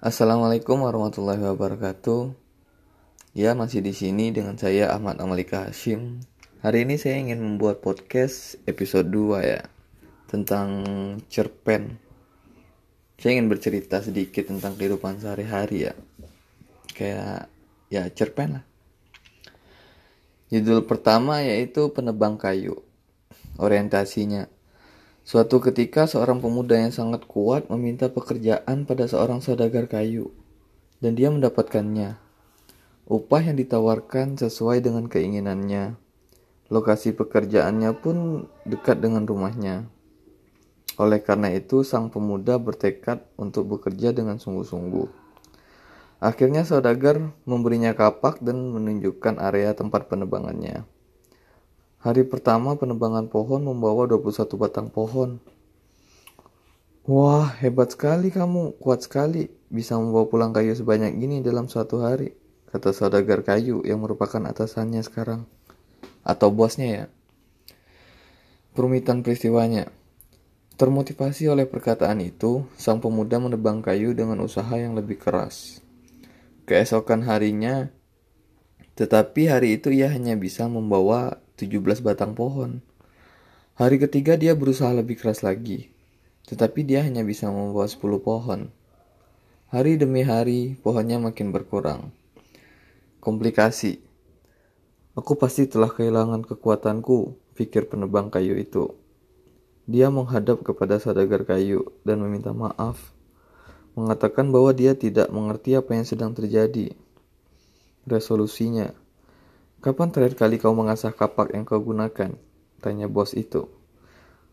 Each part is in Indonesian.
Assalamualaikum warahmatullahi wabarakatuh. Ya, masih di sini dengan saya Ahmad Amalika Hashim. Hari ini saya ingin membuat podcast episode 2 ya tentang cerpen. Saya ingin bercerita sedikit tentang kehidupan sehari-hari ya. Kayak ya cerpen lah. Judul pertama yaitu Penebang Kayu. Orientasinya Suatu ketika seorang pemuda yang sangat kuat meminta pekerjaan pada seorang saudagar kayu, dan dia mendapatkannya. Upah yang ditawarkan sesuai dengan keinginannya. Lokasi pekerjaannya pun dekat dengan rumahnya. Oleh karena itu, sang pemuda bertekad untuk bekerja dengan sungguh-sungguh. Akhirnya saudagar memberinya kapak dan menunjukkan area tempat penebangannya. Hari pertama penebangan pohon membawa 21 batang pohon. Wah, hebat sekali kamu, kuat sekali. Bisa membawa pulang kayu sebanyak ini dalam suatu hari, kata saudagar kayu yang merupakan atasannya sekarang. Atau bosnya ya. Perumitan peristiwanya. Termotivasi oleh perkataan itu, sang pemuda menebang kayu dengan usaha yang lebih keras. Keesokan harinya, tetapi hari itu ia hanya bisa membawa 17 batang pohon. Hari ketiga dia berusaha lebih keras lagi, tetapi dia hanya bisa membawa 10 pohon. Hari demi hari, pohonnya makin berkurang. Komplikasi. Aku pasti telah kehilangan kekuatanku, pikir penebang kayu itu. Dia menghadap kepada saudagar kayu dan meminta maaf, mengatakan bahwa dia tidak mengerti apa yang sedang terjadi. Resolusinya, Kapan terakhir kali kau mengasah kapak yang kau gunakan? Tanya bos itu.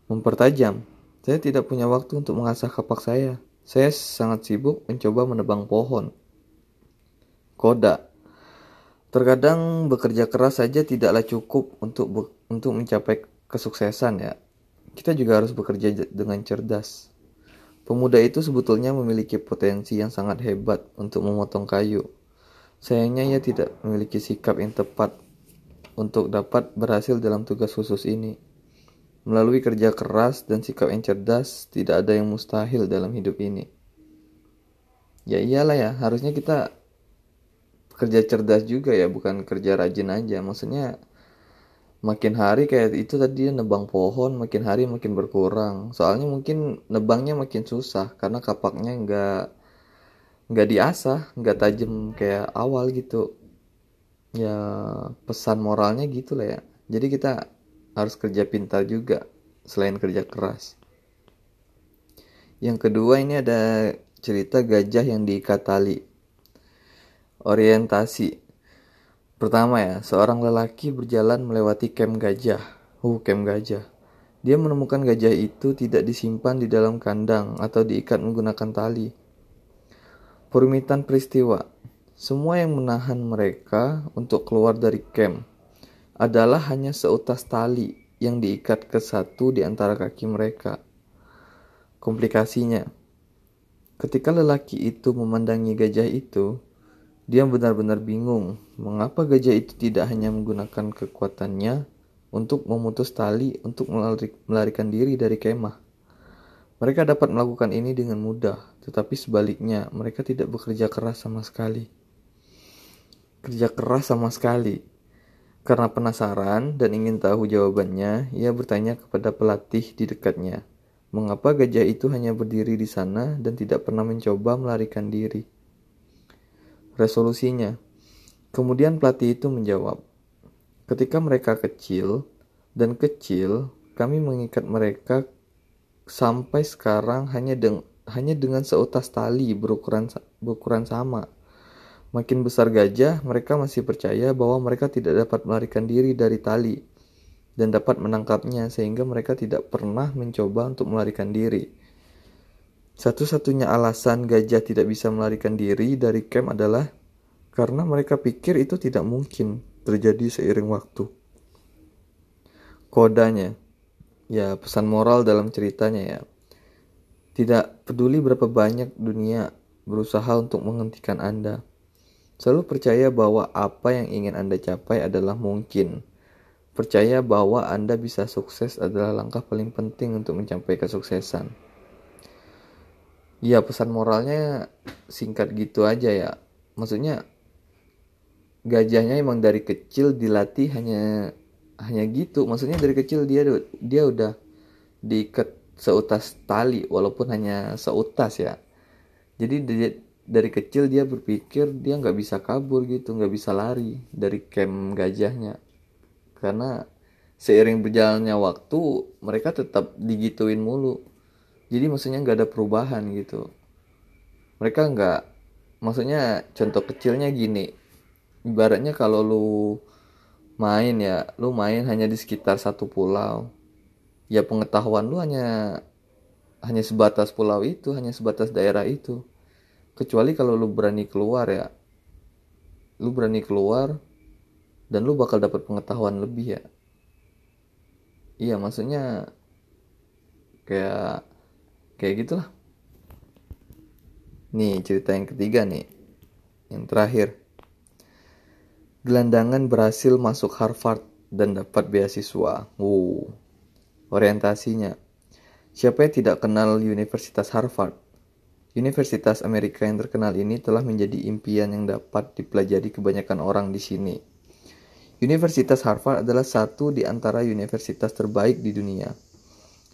Mempertajam. Saya tidak punya waktu untuk mengasah kapak saya. Saya sangat sibuk mencoba menebang pohon. Koda. Terkadang bekerja keras saja tidaklah cukup untuk untuk mencapai kesuksesan ya. Kita juga harus bekerja dengan cerdas. Pemuda itu sebetulnya memiliki potensi yang sangat hebat untuk memotong kayu. Sayangnya ia tidak memiliki sikap yang tepat untuk dapat berhasil dalam tugas khusus ini. Melalui kerja keras dan sikap yang cerdas, tidak ada yang mustahil dalam hidup ini. Ya iyalah ya, harusnya kita kerja cerdas juga ya, bukan kerja rajin aja. Maksudnya makin hari kayak itu tadi nebang pohon, makin hari makin berkurang. Soalnya mungkin nebangnya makin susah karena kapaknya nggak nggak diasah nggak tajam kayak awal gitu ya pesan moralnya gitu lah ya. Jadi kita harus kerja pintar juga selain kerja keras. Yang kedua ini ada cerita gajah yang diikat tali orientasi. Pertama ya seorang lelaki berjalan melewati kem gajah. Uh kem gajah. Dia menemukan gajah itu tidak disimpan di dalam kandang atau diikat menggunakan tali. Perumitan peristiwa. Semua yang menahan mereka untuk keluar dari camp adalah hanya seutas tali yang diikat ke satu di antara kaki mereka. Komplikasinya, ketika lelaki itu memandangi gajah itu, dia benar-benar bingung mengapa gajah itu tidak hanya menggunakan kekuatannya untuk memutus tali untuk melarikan diri dari kemah. Mereka dapat melakukan ini dengan mudah, tetapi sebaliknya, mereka tidak bekerja keras sama sekali. Kerja keras sama sekali. Karena penasaran dan ingin tahu jawabannya, ia bertanya kepada pelatih di dekatnya, mengapa gajah itu hanya berdiri di sana dan tidak pernah mencoba melarikan diri. Resolusinya, kemudian pelatih itu menjawab, ketika mereka kecil dan kecil, kami mengikat mereka sampai sekarang hanya dengan hanya dengan seutas tali berukuran berukuran sama. Makin besar gajah, mereka masih percaya bahwa mereka tidak dapat melarikan diri dari tali dan dapat menangkapnya sehingga mereka tidak pernah mencoba untuk melarikan diri. Satu-satunya alasan gajah tidak bisa melarikan diri dari camp adalah karena mereka pikir itu tidak mungkin terjadi seiring waktu. Kodanya, ya pesan moral dalam ceritanya ya tidak peduli berapa banyak dunia berusaha untuk menghentikan Anda. Selalu percaya bahwa apa yang ingin Anda capai adalah mungkin. Percaya bahwa Anda bisa sukses adalah langkah paling penting untuk mencapai kesuksesan. Iya pesan moralnya singkat gitu aja ya. Maksudnya gajahnya emang dari kecil dilatih hanya hanya gitu. Maksudnya dari kecil dia dia udah diikat seutas tali walaupun hanya seutas ya. Jadi dari kecil dia berpikir dia nggak bisa kabur gitu, nggak bisa lari dari camp gajahnya. Karena seiring berjalannya waktu mereka tetap digituin mulu. Jadi maksudnya nggak ada perubahan gitu. Mereka nggak maksudnya contoh kecilnya gini. Ibaratnya kalau lu main ya lu main hanya di sekitar satu pulau. Ya pengetahuan lu hanya hanya sebatas pulau itu hanya sebatas daerah itu kecuali kalau lu berani keluar ya. Lu berani keluar dan lu bakal dapat pengetahuan lebih ya. Iya maksudnya kayak kayak gitulah. Nih cerita yang ketiga nih. Yang terakhir. Gelandangan berhasil masuk Harvard dan dapat beasiswa. Wow orientasinya. Siapa yang tidak kenal Universitas Harvard Universitas Amerika yang terkenal ini telah menjadi impian yang dapat dipelajari kebanyakan orang di sini. Universitas Harvard adalah satu di antara universitas terbaik di dunia.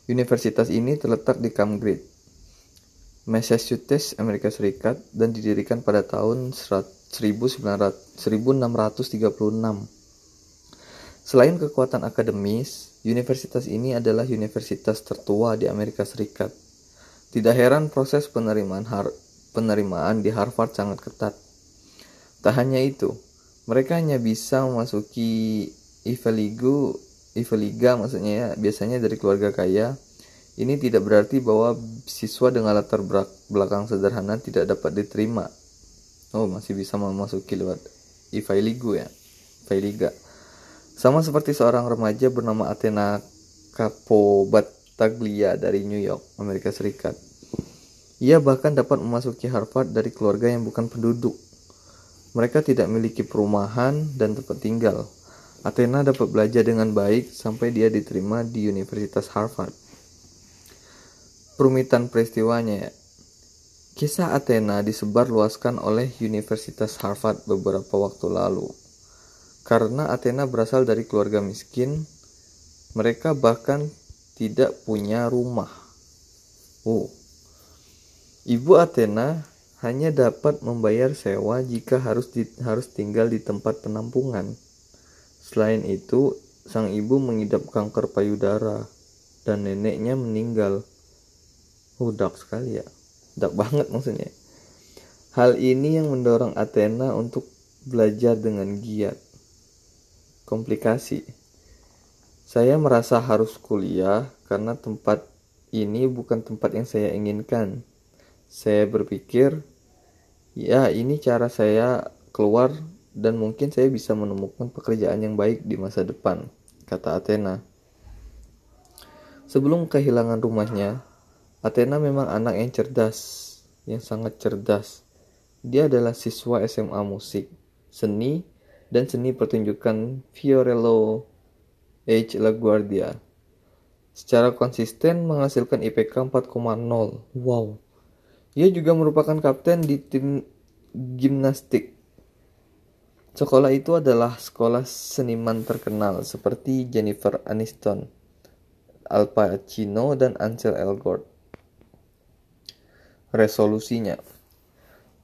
Universitas ini terletak di Cambridge, Massachusetts, Amerika Serikat dan didirikan pada tahun 1636. Selain kekuatan akademis, universitas ini adalah universitas tertua di Amerika Serikat. Tidak heran proses penerimaan penerimaan di Harvard sangat ketat. Tak hanya itu, mereka hanya bisa memasuki Ivy League Ivy Liga maksudnya ya biasanya dari keluarga kaya. Ini tidak berarti bahwa siswa dengan latar belakang sederhana tidak dapat diterima. Oh masih bisa memasuki lewat Ivy Liga ya Ivy Liga sama seperti seorang remaja bernama Athena Capo Battaglia dari New York Amerika Serikat ia bahkan dapat memasuki Harvard dari keluarga yang bukan penduduk mereka tidak memiliki perumahan dan tempat tinggal. Athena dapat belajar dengan baik sampai dia diterima di Universitas Harvard. Perumitan peristiwanya Kisah Athena disebar luaskan oleh Universitas Harvard beberapa waktu lalu. Karena Athena berasal dari keluarga miskin, mereka bahkan tidak punya rumah. Oh. Ibu Athena hanya dapat membayar sewa jika harus di, harus tinggal di tempat penampungan. Selain itu, sang ibu mengidap kanker payudara dan neneknya meninggal. Oh, dark sekali ya. Dark banget maksudnya. Hal ini yang mendorong Athena untuk belajar dengan giat. Komplikasi. Saya merasa harus kuliah karena tempat ini bukan tempat yang saya inginkan. Saya berpikir ya ini cara saya keluar dan mungkin saya bisa menemukan pekerjaan yang baik di masa depan, kata Athena. Sebelum kehilangan rumahnya, Athena memang anak yang cerdas, yang sangat cerdas. Dia adalah siswa SMA musik, seni, dan seni pertunjukan Fiorello H. LaGuardia. Secara konsisten menghasilkan IPK 4,0. Wow. Ia juga merupakan kapten di tim gimnastik. Sekolah itu adalah sekolah seniman terkenal seperti Jennifer Aniston, Al Pacino, dan Ansel Elgort. Resolusinya,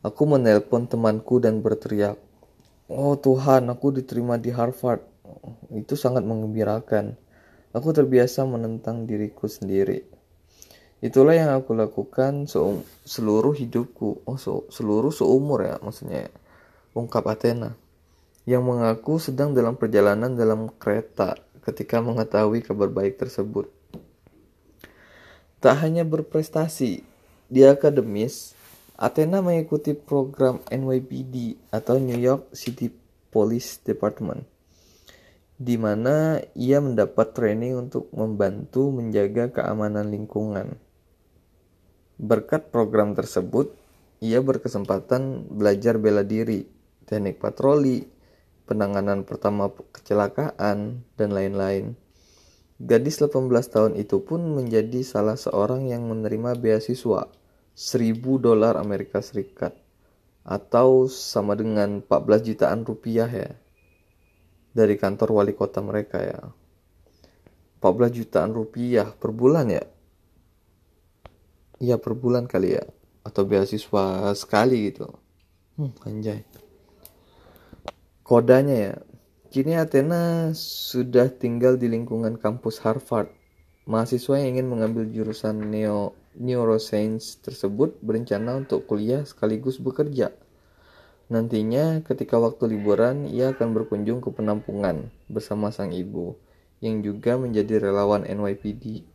aku menelpon temanku dan berteriak, "Oh Tuhan, aku diterima di Harvard." Itu sangat mengembirakan. Aku terbiasa menentang diriku sendiri. Itulah yang aku lakukan se seluruh hidupku. Oh, so seluruh seumur ya maksudnya. Ya. Ungkap Athena yang mengaku sedang dalam perjalanan dalam kereta ketika mengetahui kabar baik tersebut. Tak hanya berprestasi di akademis, Athena mengikuti program NYPD atau New York City Police Department, di mana ia mendapat training untuk membantu menjaga keamanan lingkungan. Berkat program tersebut, ia berkesempatan belajar bela diri, teknik patroli, penanganan pertama kecelakaan, dan lain-lain. Gadis 18 tahun itu pun menjadi salah seorang yang menerima beasiswa 1000 dolar Amerika Serikat atau sama dengan 14 jutaan rupiah ya dari kantor wali kota mereka ya 14 jutaan rupiah per bulan ya iya per bulan kali ya. Atau beasiswa sekali gitu. Hmm, anjay. Kodanya ya. Kini Athena sudah tinggal di lingkungan kampus Harvard. Mahasiswa yang ingin mengambil jurusan neo neuroscience tersebut berencana untuk kuliah sekaligus bekerja. Nantinya, ketika waktu liburan, ia akan berkunjung ke penampungan bersama sang ibu, yang juga menjadi relawan NYPD.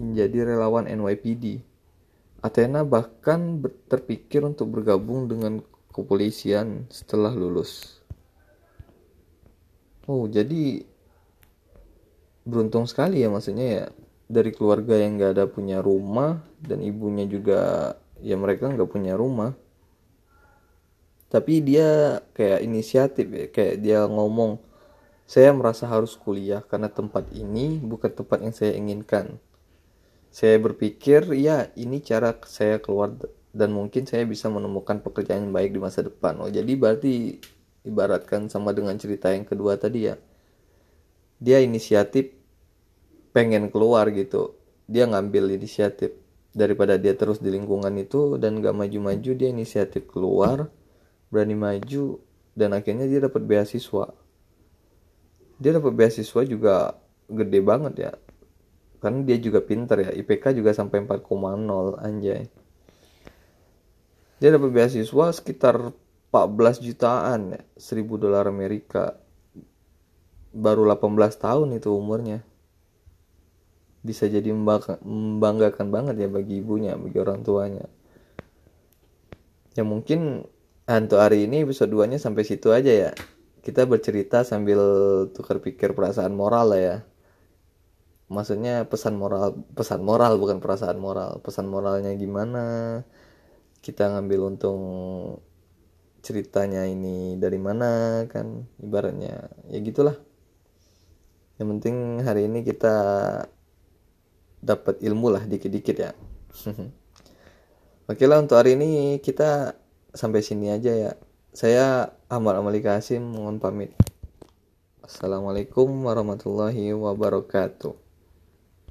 Menjadi relawan NYPD. Athena bahkan terpikir untuk bergabung dengan kepolisian setelah lulus. Oh, jadi beruntung sekali ya maksudnya ya dari keluarga yang gak ada punya rumah dan ibunya juga ya mereka nggak punya rumah tapi dia kayak inisiatif ya kayak dia ngomong saya merasa harus kuliah karena tempat ini bukan tempat yang saya inginkan saya berpikir ya ini cara saya keluar dan mungkin saya bisa menemukan pekerjaan yang baik di masa depan. Oh jadi berarti ibaratkan sama dengan cerita yang kedua tadi ya. Dia inisiatif pengen keluar gitu. Dia ngambil inisiatif. Daripada dia terus di lingkungan itu dan gak maju-maju dia inisiatif keluar berani maju dan akhirnya dia dapat beasiswa. Dia dapat beasiswa juga gede banget ya karena dia juga pinter ya IPK juga sampai 4,0 anjay. Dia dapat beasiswa sekitar 14 jutaan ya 1000 dolar Amerika. Baru 18 tahun itu umurnya. Bisa jadi membanggakan banget ya bagi ibunya bagi orang tuanya. Ya mungkin untuk hari ini episode 2 nya sampai situ aja ya. Kita bercerita sambil tukar pikir perasaan moral lah ya maksudnya pesan moral pesan moral bukan perasaan moral. Pesan moralnya gimana? Kita ngambil untung ceritanya ini dari mana kan? Ibaratnya ya gitulah. Yang penting hari ini kita dapat ilmu lah dikit-dikit ya. Oke lah untuk hari ini kita sampai sini aja ya. Saya Ahmad Amali Kasim mohon pamit. Assalamualaikum warahmatullahi wabarakatuh